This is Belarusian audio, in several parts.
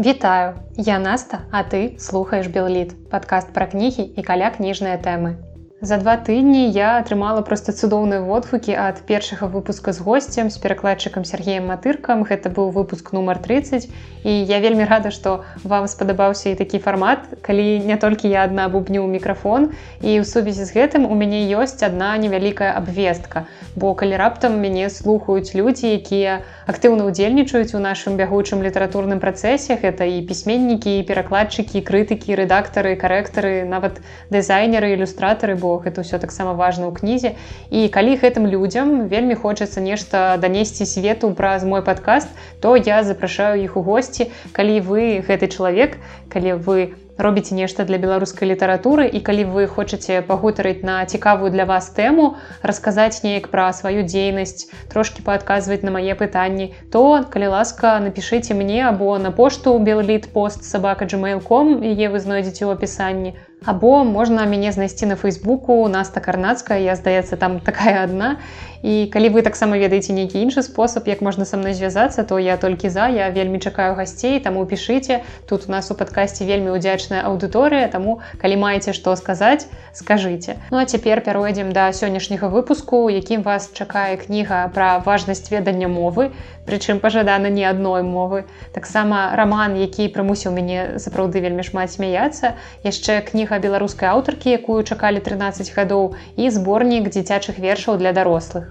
Вітаю, я Наста, а ты слухаеш Белліт, падкаст пра кнігі і каля кніжныя тэмы. За два тыдні я атрымала проста цудоўныя водгукі ад першага выпуска з госцем з перакладчыкам Сергеем матыркам. Гэта быў выпуск нумар 30 і я вельмі рада, што вам спадабаўся і такі фармат, калі не толькі я адна бубню мікрафон і ў сувязі з гэтым у мяне ёсць адна невялікая абвестка. Бо калі раптам мяне слухаюць людзі, якія актыўна ўдзельнічаюць у нашым бягучым літаратурным працэсе, гэта і пісьменнікі, перакладчыкі, крытыкі, рэдактары, карэктары, нават дызайнеры, ілюстратары, бо гэта ўсё таксама важна ў кнізе і калі гэтым людзям вельмі хочацца нешта данесці свету праз мой падкаст то я запрашаю іх у госці калі вы гэты чалавек калі вы робіце нешта для беларускай літаратуры і калі вы хочаце пагутарыць на цікавую для вас тэму расказаць неяк пра сваю дзейнасць трошки паадказваць на мае пытанні то калі ласка напишитеце мне або на пошту белліт пост сабака gmail.com яе вы знойдзеце ў апісанні або можна мяне знайсці на фейсбуку наста карнацкая я здаецца там такая адна. І калі вы таксама ведаеце нейкі іншы спосаб як можна са мной звязацца то я толькі за я вельмі чакаю гасцей таму пішыце. Тут у нас у падкасці вельмі удзячная аўдыторыя таму калі маеце што сказаць скажыце. Ну а цяпер пяройдзем да сённяшняга выпуску якім вас чакае кніга пра важнасць ведання мовы прычым пажадана не адной мовы. Таксама роман які прымусіў мяне сапраўды вельмі шмат смяяцца. Яшчэ кніга кніга беларускай аўтаркі, якую чакалі 13 гадоў і зборнік дзіцячых вершаў для дарослых.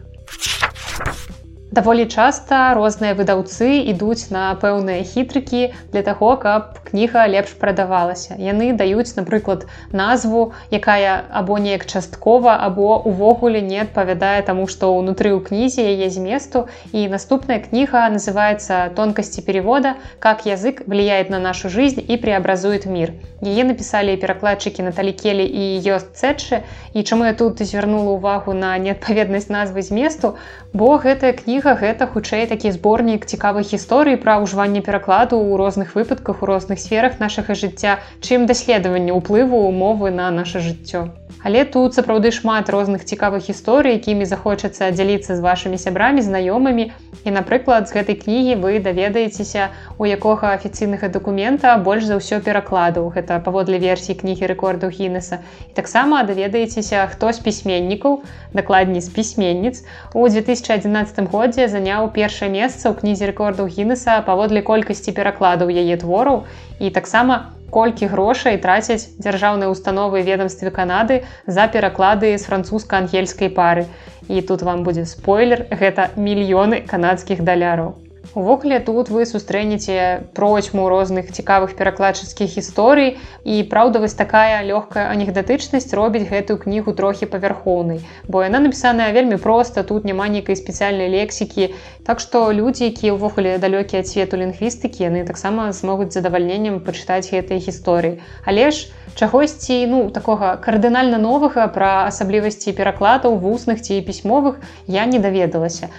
Даволі часта розныя выдаўцы ідуць на пэўныя хітрыкі для таго, каб кніга лепш прадавалася. Яны даюць, напрыклад, назву, якая або неяк часткова або увогуле не адпавядае таму, што ўнутры ў кнізе яе зместу і наступная кніга называется тонкасці перевода, как язык влияет на нашу жизнь і преобразует мир. Яе напісалі перакладчыкі Наталікелі і ёст цэчы. І чаму я тут звярнула ўвагу на неадпаведнасць назвы зместу, бо гэтая кніга кніга гэта хутчэй такі зборнік цікавых гісторый пра ўжыванне перакладу ў розных выпадках у розных сферах нашага жыцця, чым даследаванне ўплыву умовы на наше жыццё. Але тут сапраўды шмат розных цікавых гісторый, якімі захочацца дзяліцца з вашымі сябрамі, знаёмымі. І напрыклад, з гэтай кнігі вы даведаецеся, у якога афіцыйнага дакумента больш за ўсё перакладаў. Гэта паводле версіі кнігі рэкордаў Гінеса. І таксама даведаецеся, хто з пісьменнікаў, дакладней з пісьменніц. У 2011 годзе заняў першае месца ў кнізе рэкордаў Гінеса паводле колькасці перакладаў яе твораў. І таксама колькі грошай трацяць дзяржаўныя установы ведомстве Канады за пераклады з французска-ангельскай пары. І тут вам будзе спойлер, гэта мільёны канадскіх даляраў. Увогуле тут вы сустрэнеце процьму розных цікавых перакладчыцкіх гісторый і праўда вось такая лёгкая анекдатычнасць робіць гэтую кнігу трохі павярхоўнай, бо яна напісаная вельмі проста, тут няма нейкай спецыяльнай лексікі. Так што людзі, якія ўвогуле далёкія ад свету лінгвістыкі, яны таксама змогуць задавальненнем пачытаць гэтыя гісторыі. Але ж чагосьці ну такога кардынальна новага пра асаблівасці перакладаў вусных ці пісьмовых я не даведалася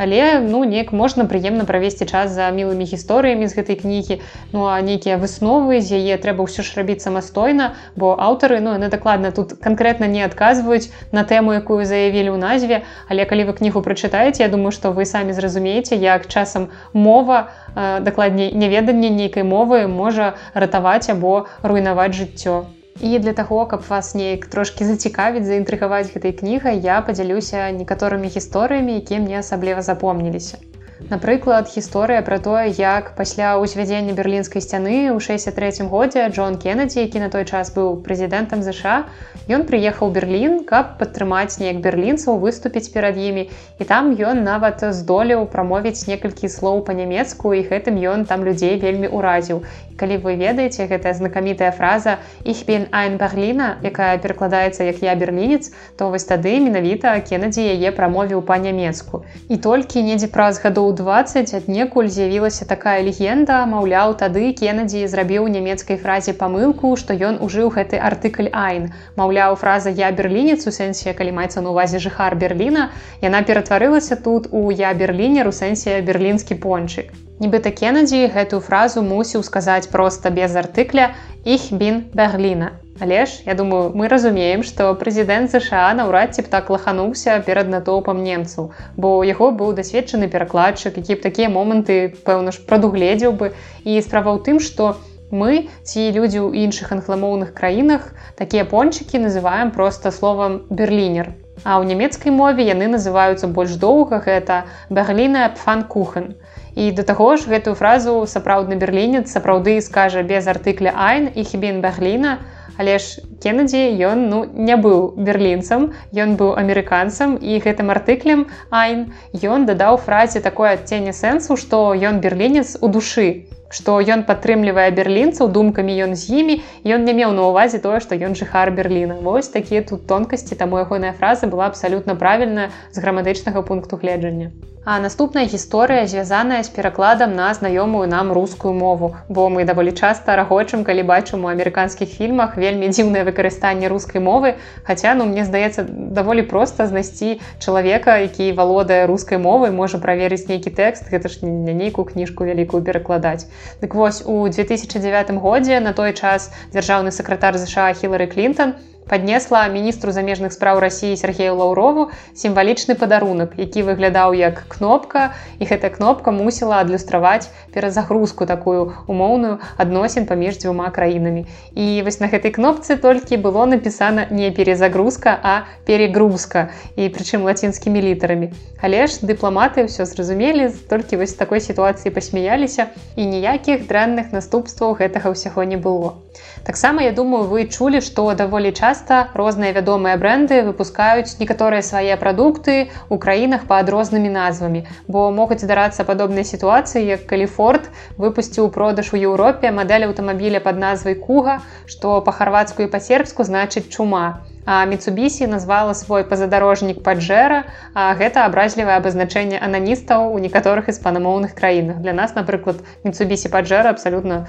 але ну неяк можна прыемна правесці час за мілымі гісторыямі з гэтай кнігі. Ну а нейкія высновы з яе трэба ўсё ж рабіць самастойна бо аўтары ну яны дакладна тут канкрэтна не адказваюць на тэму якую заявілі ў назве. Але калі вы кнігу прачытаеце Я думаю што вы самі зразумееце як часам мова дакладней няведанне нейкай мовы можа ратаваць або руйнаваць жыццё І для таго, каб вас неяк трошкі зацікавіць, заінтрыгаваць гэтай кнігай, я падзялюся некаторымі гісторыямі, якія мне асабліва запомніліся. Напрыклад, гісторыя пра тое, як пасля ўзвядзення берлінскай сцяны ў 63 годзе Джон Кеннеді, які на той час быў прэзідэнтам ЗША, ён прыехаў Берлін, каб падтрымаць неяк берлінцаў выступіць перад імі. І там ён нават здолеў прамовіць некалькі слоў па-нямецку і гэтым ён там людзей вельмі ўразіў. Калі вы ведаеце гэтая знакамітая фраза іх бен айн Берліна, якая перакладаецца як я берлінец, то вось тады менавіта Кеннеді яе прамовіў па-нямецку. І толькі недзе праз гадоў 20 аднекуль з'явілася такая легенда маўляў тады кеннеді зрабіў нямецкай фразе памылку што ён ужыў гэты артыкль айн. Маўляў фраза я берлінец у сэнсе калі маецца на увазе жыхар берліна яна ператварылася тут у я берлінер у сэнсе берлінскі пончык нібыта кеннеді гэтую фразу мусіў сказаць проста без артыкля іх бін берліна Але ж я думаю мы разумеем што прэзідэнт ЗША наўрад ці б так лахануўся перад натоўпам немцаў бо у яго быў дасведчаны перакладчык які б такія моманты пэўна ж прадугледзеў бы. І справа ў тым што мы ці людзі ў іншых англамоўных краінах такія пончыкі называем просто словам берлінер А ў нямецкай мове яны называюцца больш доўга гэта берліна фан-кухен. І да таго ж гэтую фразу сапраўдны берлінец сапраўды скажа без артыкля Айн і хібін Берліна, Але ж Кеннеді ён ну, не быў берлінцам, ён быў амерыканцам і гэтым артыклем Айн ён дадаў фразе такое адценне сэнсу, што ён берлінец у душы што ён падтрымлівае берлінцаў думкамі ён з імі ён не меў на ўвазе тое што ён жыхар Берліна Вось такія тут тонкасці таму ягоная фраза была абсалютна правільная з грамадычнага пункту гледжання. А наступная гісторыя звязаная з перакладам на знаёмую нам рускую мову, бо мы даволі часта рагочым, калі бачым у амерыканскіх фільмах вельмі дзіўнае выкарыстанне рускай мовы. Хаця ну мне здаецца даволі проста знайсці чалавека, які валодае рускай мовай, можа праверыць нейкі тэкст, гэта ж не нейкую кніжку вялікую перакладаць. Дык вось у 2009 годзе на той час дзяржаўны сакратар ЗША Хілары Клінтон, паднесла міністру замежных спраў рассіі Сергею Лаўрову сімвалічны падарунак, які выглядаў як кнопка і гэтая кнопка мусіла адлюстраваць перазагрузку такую умоўную адносін паміж дзвюма краінамі. І вось на гэтай кнопцы толькі было напісана не перезагрузка, а перегрузка і прычым лацінскімі літарамі. Але ж дыпламаты ўсё зразумелі, толькі вось такой сітуацыі пасмяяліся і ніякіх дрэнных наступстваў гэтага ўсяго не было. Таксама я думаю, вы чулі, што даволі час часта розныя вядомыя бренды выпускаюць некаторыя свае прадукты ў краінах пад рознымі назвамі бо могуць здарацца падобныя сітуацыі як каліфорд выпусціў продаж у Еўропе мадэль аўтамабіля под назвай куга што па-харвацку і па-сербску значыць чума міцубісі назвала свой пазадарожнік паджэра гэта абразлівае абазначэнне ананістаў у некаторых іспанамоўных краінах. Для нас напрыклад міцубісі паджэра абсалютна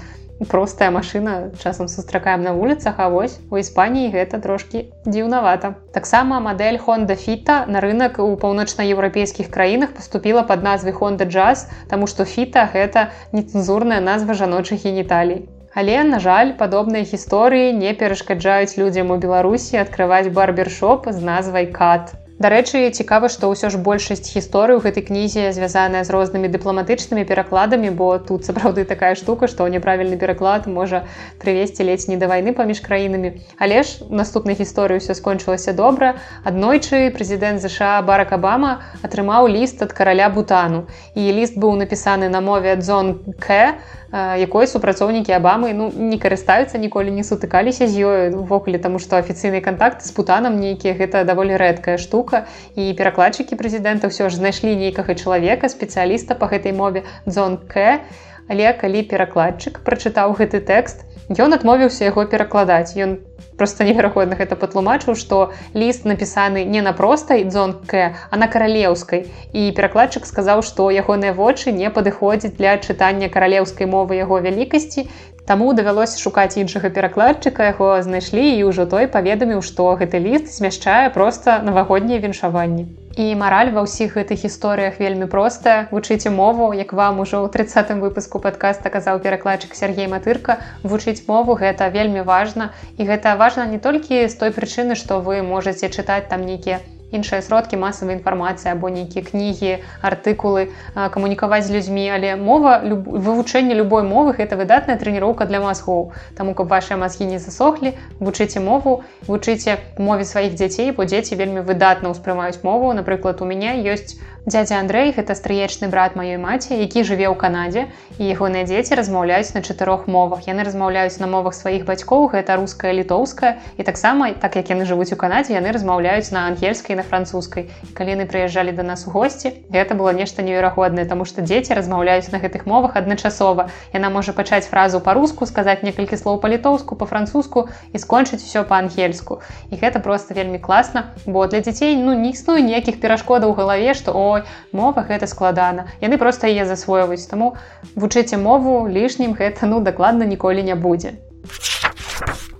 простая машина часам сустракаем на вуліцах а вось у іспаніі гэта трошки дзіўнавата. Таксама модель honda фіта на рынок у паўночнаеўрапейскіх краінах поступила под назвай honda джаз тому что фіта гэта нецэнзурная назва жаночых геніталій Але, на жаль, падобныя гісторыі не перашкаджаюць людзям у Беларусі адкрываць барбершоп з назвай кат. Дарэчы, цікава, што ўсё ж большасць гісторый у гэтай кнізе звязаная з рознымі дыпламатычнымі перакладамі, бо тут сапраўды такая штука, што няправільны пераклад можа прывесці ледзь не да вайны паміж краінамі. Але ж наступнай гісторыі ўсё скончылася добра. Аднойчы прэзідэнт ЗША Барак Абама атрымаў ліст ад караля бутану. І ліст быў напісаны на мове Дзон К, якой супрацоўнікі абамы ну не карыстаюцца ніколі не сутыкаліся з ёю увогуле таму што афіцыйны контакт з путанам нейкія гэта даволі рэдкая штука. І перакладчыкі прэзідэнта ўсё ж знайшлі нейкага чалавека спецыяліста по гэтай мове дзон к але калі перакладчык прачытаў гэты тэкст ён адмовіўся яго перакладаць. Ён просто неверагодна гэта патлумачыў што ліст напісаны не на простай дзонке а на каралеўскай. І перакладчык сказаў што ягоныя вочы не падыходзяць для чытання каралеўскай мовы яго вялікасці. Таму давялося шукаць іншага перакладчыка. Яго знайшлі і ўжо той паведаміў што гэты ліст змяшчае проста навагоднія віншаванні І мараль ва ўсіх гэтых гісторыях вельмі простая. Вучыце мову, як вам ужо ў 30 выпуску падкаста казаў перакладчык Сергей Матырка, вучыць мову гэта вельмі важна. І гэта важна не толькі з той прычыны, што вы можаце чытаць там нейкія іншыя сродкі масавай інфармацыі або нейкія кнігі артыкулы камунікаваць з людзьмі. Але мова люб... вывучэнне любой мовы гэта выдатная трэніроўка для мазгоў. Таму каб ваши мазгі не засохлі вучыце мову вучыце мове сваіх дзяцей бо дзеці вельмі выдатна ўспрымаюць мову. Напрыклад у мяне ёсць дядя Андрей гэта стрыечны брат маёй маці які жыве ў Канадзе і ягоныя дзеці размаўляюць на чатырох мовах. Яны размаўляюць на мовах сваіх бацькоў гэта руская літоўская і таксама так як яны жывуць у Канадзе яны размаўляюць на ангельскай на французскай. Калі яны прыязджалі до нас у госці гэта было нешта неверагоднае тому что дзеці размаўляюць на гэтых мовах адначасова. Яна можа пачаць фразу по-руску сказаць некалькі слоў па-літоўску по-французску і скончыць усё по-ангельску і гэта просто вельмі класна бо для дзяцей ну не існуе ніякіх перашкодаў у галаве што о ой мова гэта складана. Яны просто яе засвойваюць. Таму вучыце мову лішнім гэта ну дакладна ніколі не будзе.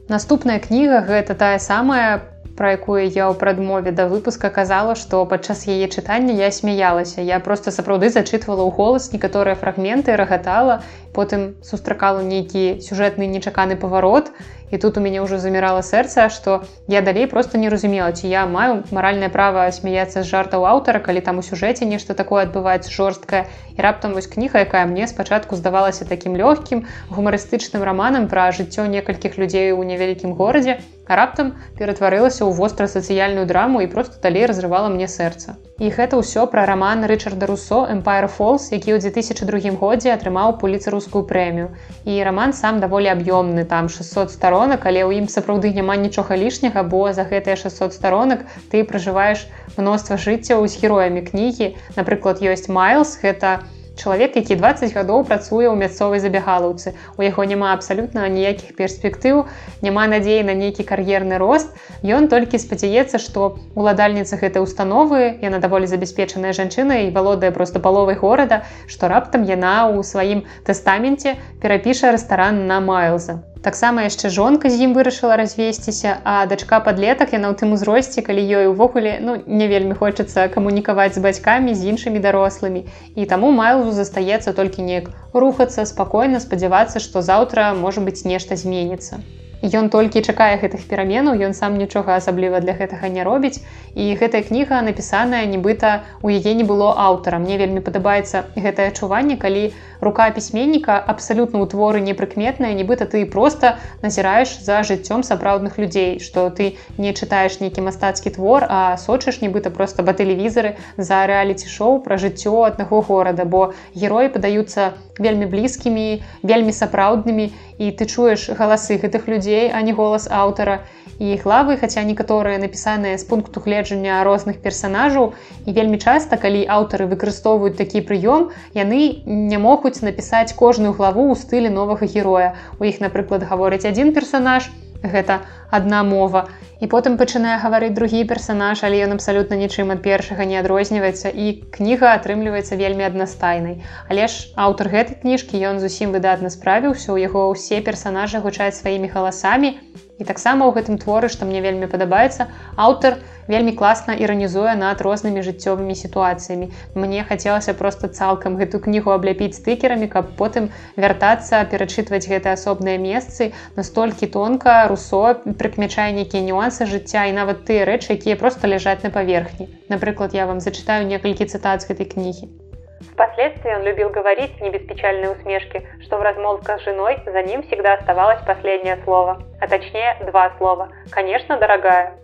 Наступная кніга гэта тая самая пра якую я ў прадмове да выпуска казала, што падчас яе чытання я смяялася. Я проста сапраўды зачытвала ў голас некаторыя фрагменты, рагатала, потым сустракала нейкі сюжэтны нечаканы паварот і тут у мяне ўжо замірала сэрца што я далей просто не разумела ці я маю маральнае права смяяцца з жартаў аўтара калі там у сюжэце нешта такое адбываецца жорсткае і раптам вось кніга якая мне спачатку здавалася такім лёгкім гумарыстычным раманам пра жыццё некалькіх людзей у невялікім горадзе а раптам ператварылася ў востра сацыяльную драму і просто далей разрывала мне сэрца. І гэта ўсё пра раман Рчарда Русо Empire Фолс, які ў 2002 годзе атрымаў пуліцарускую прэмію. І раман сам даволі аб'ёмны там 600 старонак, але ў ім сапраўды няма нічога лішняга, бо за гэтыя 600 старонак ты пражываеш мноства жыццяў з героямі кнігі. Напрыклад, ёсць Майлз, гэта, чалавек які 20 гадоў працуе ў мясцовай забягалаўцы. У яго няма абсалютна ніякіх перспектыў няма надзеі на нейкі кар'ерны рост. Ён толькі спадзяецца што уладальніца гэтай установы яна даволі забяспечаная жанчына і валодае просто паловай горада што раптам яна ў сваім тэстаменце перапіша рэстаран на майлза таксама яшчэ жонка з ім вырашыла развесціся а дачка подлетак яна ў тым узросце калі ёй увогуле ну не вельмі хочацца камунікаваць з бацькамі з іншымі дарослымі. І таму майлзу застаецца толькі неяк рухацца спакойна спадзявацца што заўтра можа быць нешта зменіцца. Ён толькі чакае гэтых пераменаў ён сам нічога асабліва для гэтага не робіць. І гэтая кніга напісаная нібыта у яе не было аўтара. Мне вельмі падабаецца гэтае адчуванне калі рука пісьменніка абсалютна ў творы непрыкметная нібыта ты просто назіраеш за жыццём сапраўдных людзей што ты не чытаеш нейкі мастацкі твор а сочыш нібыта просто ба тэлевізары за рэаліці-шоу пра жыццё аднаго горада бо героі падаюцца вельмі блізкімі вельмі сапраўднымі і ты чуеш галасы гэтых людзей а не голас аўтара. і главы хаця некаторыя напісаныя з пункту гледжання розных персанажаў. І вельмі часта калі аўтары выкарыстоўваюць такі прыём яны не могуць напісаць кожную главу ў стылі новага героя. У іх напрыклад гаворыць адзін персонаж гэта адна мова. І потым пачынае гаварыць другі персанаж але ён абсалютна нічым ад першага не адрозніваецца і кніга атрымліваецца вельмі аднастайнай. Але ж аўтар гэтай кніжкі ён зусім выдатна справіўся у яго ўсе персанажы гучаць сваімі галасамі і таксама ў гэтым творы што мне вельмі падабаецца аўтар вельмі класна іранізуе над рознымі жыццёвымі сітуацыямі. Мне хацелася просто цалкам гэту кнігу абляпіць стыкерамі каб потым вяртацца перачытваць гэты асобныя месцы. Настолькі тонка русо прыкмячае нейкія нюансы жыцця і нават тыя рэчы якія просто ляжаць на паверхні. Напрыклад я вам зачытаю некалькі цытат з гэтай кнігі Впоследствии он любил говорить не без печальной усмешки, что в размолвках с женой за ним всегда оставалось последнее слово, а точнее два слова. «Конечно, дорогая».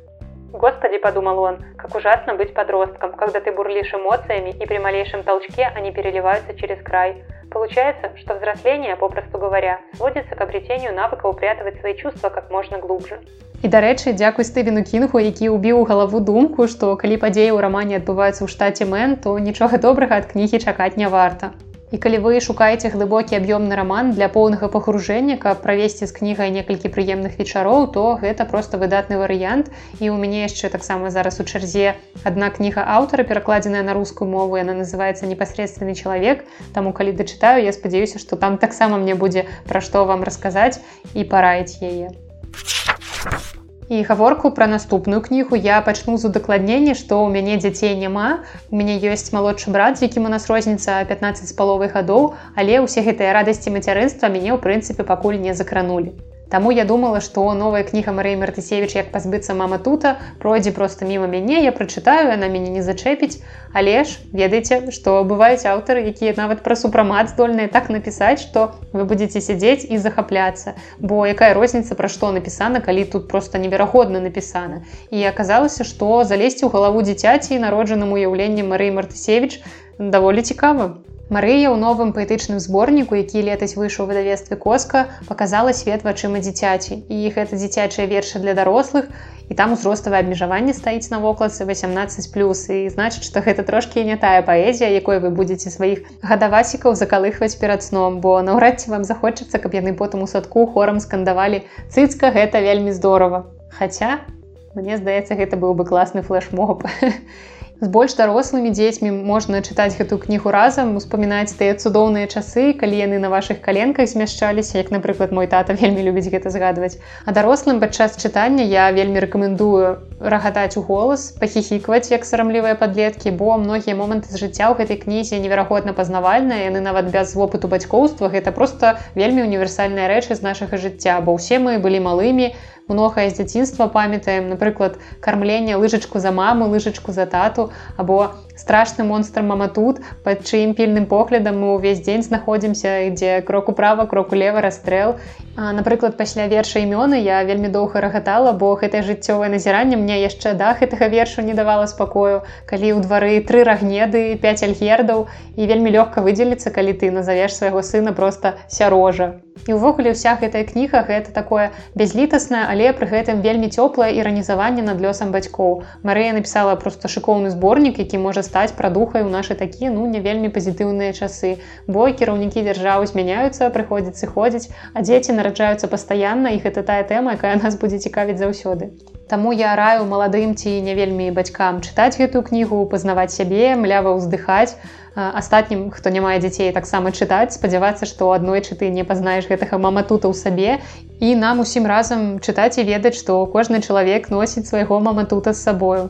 Господи, подумал он, как ужасно быть подростком, когда ты бурлишь эмоциями и при малейшем толчке они переливаются через край. Получается, что взросление, попросту говоря, сводится к обретению навыка упрятывать свои чувства как можно глубже. І дарэчы, дзякуй Стывену кінгу, які ўбіў галаву думку, што калі падзеі ў рамане адбываюцца ў штаце Мэн, то нічога добрага ад кнігі чакаць не варта. І калі вы шукаеце глыбокі аб'ёмны раман для поўнага пагружэння, каб правесці з кнігай некалькі прыемных вечароў, то гэта проста выдатны варыянт. І ў мяне яшчэ таксама зараз у чарзе адна кніга аўтара, перакладзеная на рускую мову, яна называецца непасредственны чалавек. Таму калі дачытаю, я спадзяюся, што там таксама мне будзе пра што вам расказаць і параіць яе. І гаворку пра наступную кнігу я пачну з удакладнення, што ў мяне дзяцей няма. У мяне ёсць малодшы брат, з якім у нас розніца 15 з паловай гадоў, але ўсе гэтыя радасці мацярынства мяне ў прынцыпе пакуль не закранулі. Таму я думала, што новая кніга Марыі Мартысевіч як пазбыцца мама тута пройдзе проста міма мяне, я прачытаю, яна мяне не зачэпіць. Але ж ведаеце, што бываюць аўтары, якія нават пра супрамат здольныя так напісаць, што вы будзеце сядзець і захапляцца. Бо якая розніца пра што напісана, калі тут проста неверагодна напісана. І аказалася, што залезці ў галаву дзіцяці народжанаму уяўленнем Марыі Мартысевіч даволі цікава. Марыя ў новым паэтычным зборніку, які летась выйшаў выдавестве коска, показала свет вачыма дзіцяці. І гэта дзіцячыя вершы для дарослых. І там узроставае абмежаванне стаіць на вокладцы 18 плюс і значыць, што гэта трошкі не тая паэзія, якой вы будзеце сваіх гадавасікаў закалыхваць перад сном, бо наўрад ці вам захочацца, каб яны потым у садку хорам скандавалі цыцка гэта вельмі здорава. Хаця мне здаецца, гэта быў бы класны флэш-моб. з больш дарослымі дзецьмі можна чытаць гэтую кнігу разам успамінаць тыя цудоўныя часы калі яны на ваших каленках змяшчаліся як напрыклад мой тата вельмі любіць гэта згадваць. А дарослым падчас чытання я вельмі рэкамендую рагатаць у голас пахіхікваць як сарамлівыя падлеткі бо многія моманты з жыцця ў гэтай кнізе неверагодна пазнавальныя яны нават без вопыту бацькоўства гэта просто вельмі універсальныя рэчы з нашага жыцця бо ўсе мы былі малымі многае з дзяцінства памятаем напрыклад кармленне лыжачку за маму лыжачку за тату або страшны монстр мама тут под чыім пільным поглядам мы ўвесь дзень знаходзімся ідзе крок управа крок улева расстрэл. Напрыклад пасля верша імёны я вельмі доўга рагатала бо гэтае жыццёвае назіранне мне яшчэ да гэтага вершу не давала спакою. Калі ў двары тры рагнеды 5 альгердаў і вельмі лёгка выдзеліцца калі ты назавеш свайго сына просто сярожа. І ўвогуле ўся гэтая кніга гэта такое бязлітаснае пры гэтым вельмі цёплае іранізаванне над лёсам бацькоў. Марыя напісала просто шыкоўны зборнік які можа стаць прадухай у нашы такія ну не вельмі пазітыўныя часы. Бо кіраўнікі дзяржавы змяняюцца прыходзіць сыходзіць а дзеці нараджаюцца пастаянна і гэта тая тэма якая нас будзе цікавіць заўсёды Таму я раю маладым ці не вельмі бацькам чытаць гэтую кнігу пазнаваць сябе млява ўздыхаць. Астатнім хто не мае дзяцей таксама чытаць спадзявацца што аднойчы ты не пазнаеш гэтага мама тута ў сабе. І нам усім разам чытаць і ведаць што кожны чалавек носіць свайго мама тута з сабою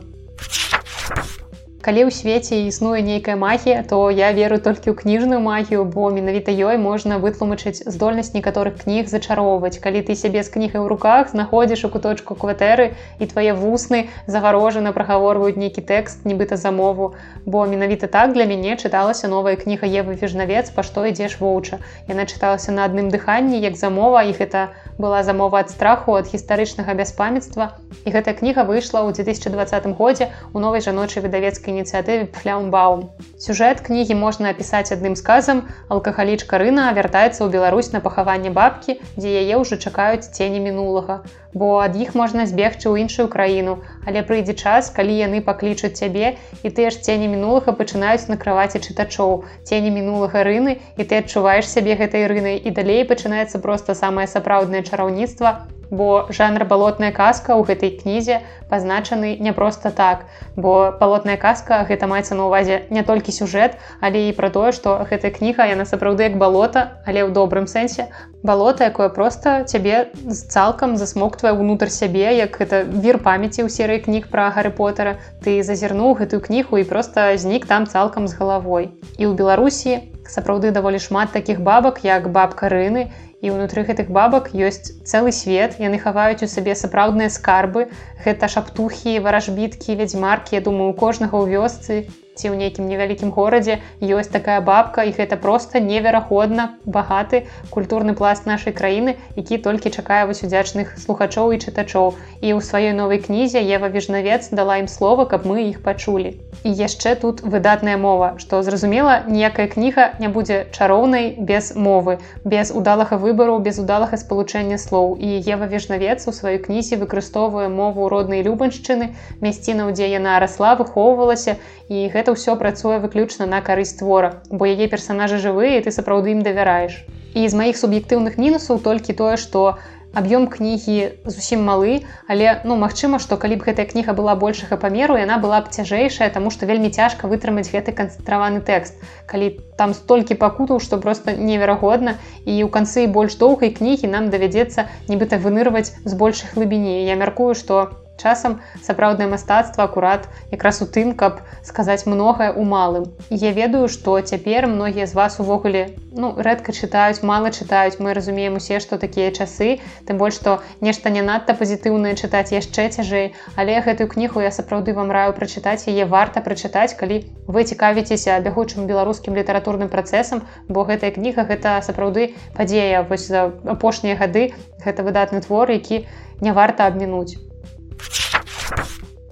калі ў свеце існуе нейкая магія то я веру толькі ў кніжную магію бо менавіта ёй можна вытлумачыць здольнасць некаторых кніг зачароўваць калі ты сябе з кнігай у руках знаходзіш у куточку кватэры і твае вусны загарожаны прагаворваюць нейкі тэкст нібыта за мову. Бо менавіта так для мяне чыталася новая кніга евы віжнавец па што ідзеш воўча яна чыталася на адным дыханні як замова іх это была замова ад страху ад гістарычнага бяспамятства. І гэтая кніга выйшла ў 2020 годзе у новай жаночай выдавецкай ініцыятыве фляумбаум. Сюжэт кнігі можна апісаць адным сказам. Алкагалічка рына вяртаецца ў Беларусь на пахаванне бабкі, дзе яе ўжо чакаюць цені мінулага. Бо ад іх можна збегчы ў іншую краіну, Але прыйдзе час, калі яны паклічуць цябе і тыя ж цені мінулага пачынаюць накрываць і чытачоў. Цені мінулага рыны і ты адчуваеш сябе гэтай рынай і далей пачынаецца проста самае сапраўднае чараўніцтва, бо жанр балотная казка ў гэтай кнізе пазначаны не проста так. Бо палотная казка гэта маецца на увазе не толькі сюжэт але і пра тое што гэтая кніга яна сапраўды як балота але ў добрым сэнсе. Балота якое просто цябе цалкам засмоктвае ўнутр сябе як гэта вір памяці ў серыі кніг пра гары потара ты зазірнуў гэтую кнігу і просто знік там цалкам з галавой. І ў беларусі сапраўды даволі шмат такіх бабак як бабка рыны і ўнутры гэтых бабак ёсць цэлы свет. Яны хаваюць у сабе сапраўдныя скарбы. Гэта шаптухі варажбіткі вядзьмаркі я думаю у кожнага ў вёсцы ці ў нейкім невялікім горадзе ёсць такая бабка і гэта просто невераходна багаты культурны пласт нашай краіны які толькі чакае вось удзячных слухачоў і чытачоў. І ў сваёй новай кнізе Ева віжнавец дала ім слова каб мы іх пачулі. І яшчэ тут выдатная мова што зразумела ніякая кніга не будзе чароўнай без мовы без удалага выбару без удалага спалучэння слоў. І Ева віжнавец у сваёй кнізе выкарыстоўвае мову роднай любаншчыны мясціна дзе яна расла выхоўвалася і гэта ўсё працуе выключна на карысць твора бо яе персонажы жывыя ты сапраўды ім давяраеш. І з маіх суб'ектыўных мінусаў толькі тое што аб'ём кнігі зусім малы але ну магчыма што калі б гэтая кніга была большага памеру яна была б цяжэйшая таму што вельмі цяжка вытрымаць гэты канцэнтраваны тэкст. Калі там столькі пакутаў што просто неверагодна і ў канцы больш доўгай кнігі нам давядзецца нібыта вынырваць з большай глыбіні. Я мяркую што часам сапраўднае мастацтва акурат якраз у тым каб сказаць многае у малым. Я ведаю што цяпер многія з вас увогуле ну рэдка чытаюць мала чытаюць. Мы разумеем усе што такія часы. Тым больш што нешта не надта пазітыўнае чытаць яшчэ цяжэй. Але гэтую кнігу я сапраўды вам раю прачытаць яе варта прачытаць калі вы цікавіцеся бягучым беларускім літаратурным працэсам бо гэтая кніга гэта сапраўды падзея вось за апошнія гады. Гэта выдатны твор які не варта абмінуць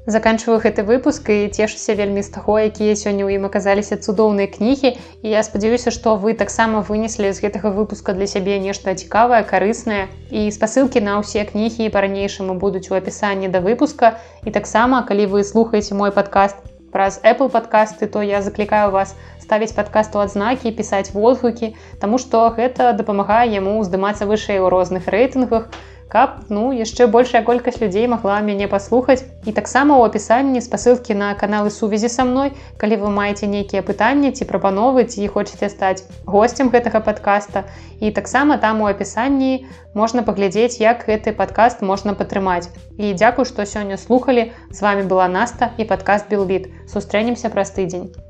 заканчиваю гэты выпуск і цешуся вельмі з таго якія сёння ў ім аказаліся цудоўныя кнігі. І я спадзяюся што вы таксама вынеслі з гэтага выпуска для сябе нешта цікавае карыснае. І спасылкі на ўсе кнігі па-ранейшаму будуць у апісанні да выпуска. І таксама калі вы слухаеце мой падкаст праз apple падкасты то я заклікаю вас ставіць падкасту адзнакі пісаць водгукі Таму што гэта дапамагае яму здымацца вышэй у розных рэйтынгах каб ну яшчэ большая колькасць людзей магла мяне паслухаць. І таксама ў апісанні спасылкі на каналы сувязі са мной калі вы маеце нейкія пытанні ці прапановы ці хочаце стаць гостцем гэтага подкаста і таксама там у апісанні можна паглядзець як гэты падкаст можна падтрымаць. І дзякую што сёння слухали з вами была наста і падкаст белбіт сустрэнемся праз тыдзень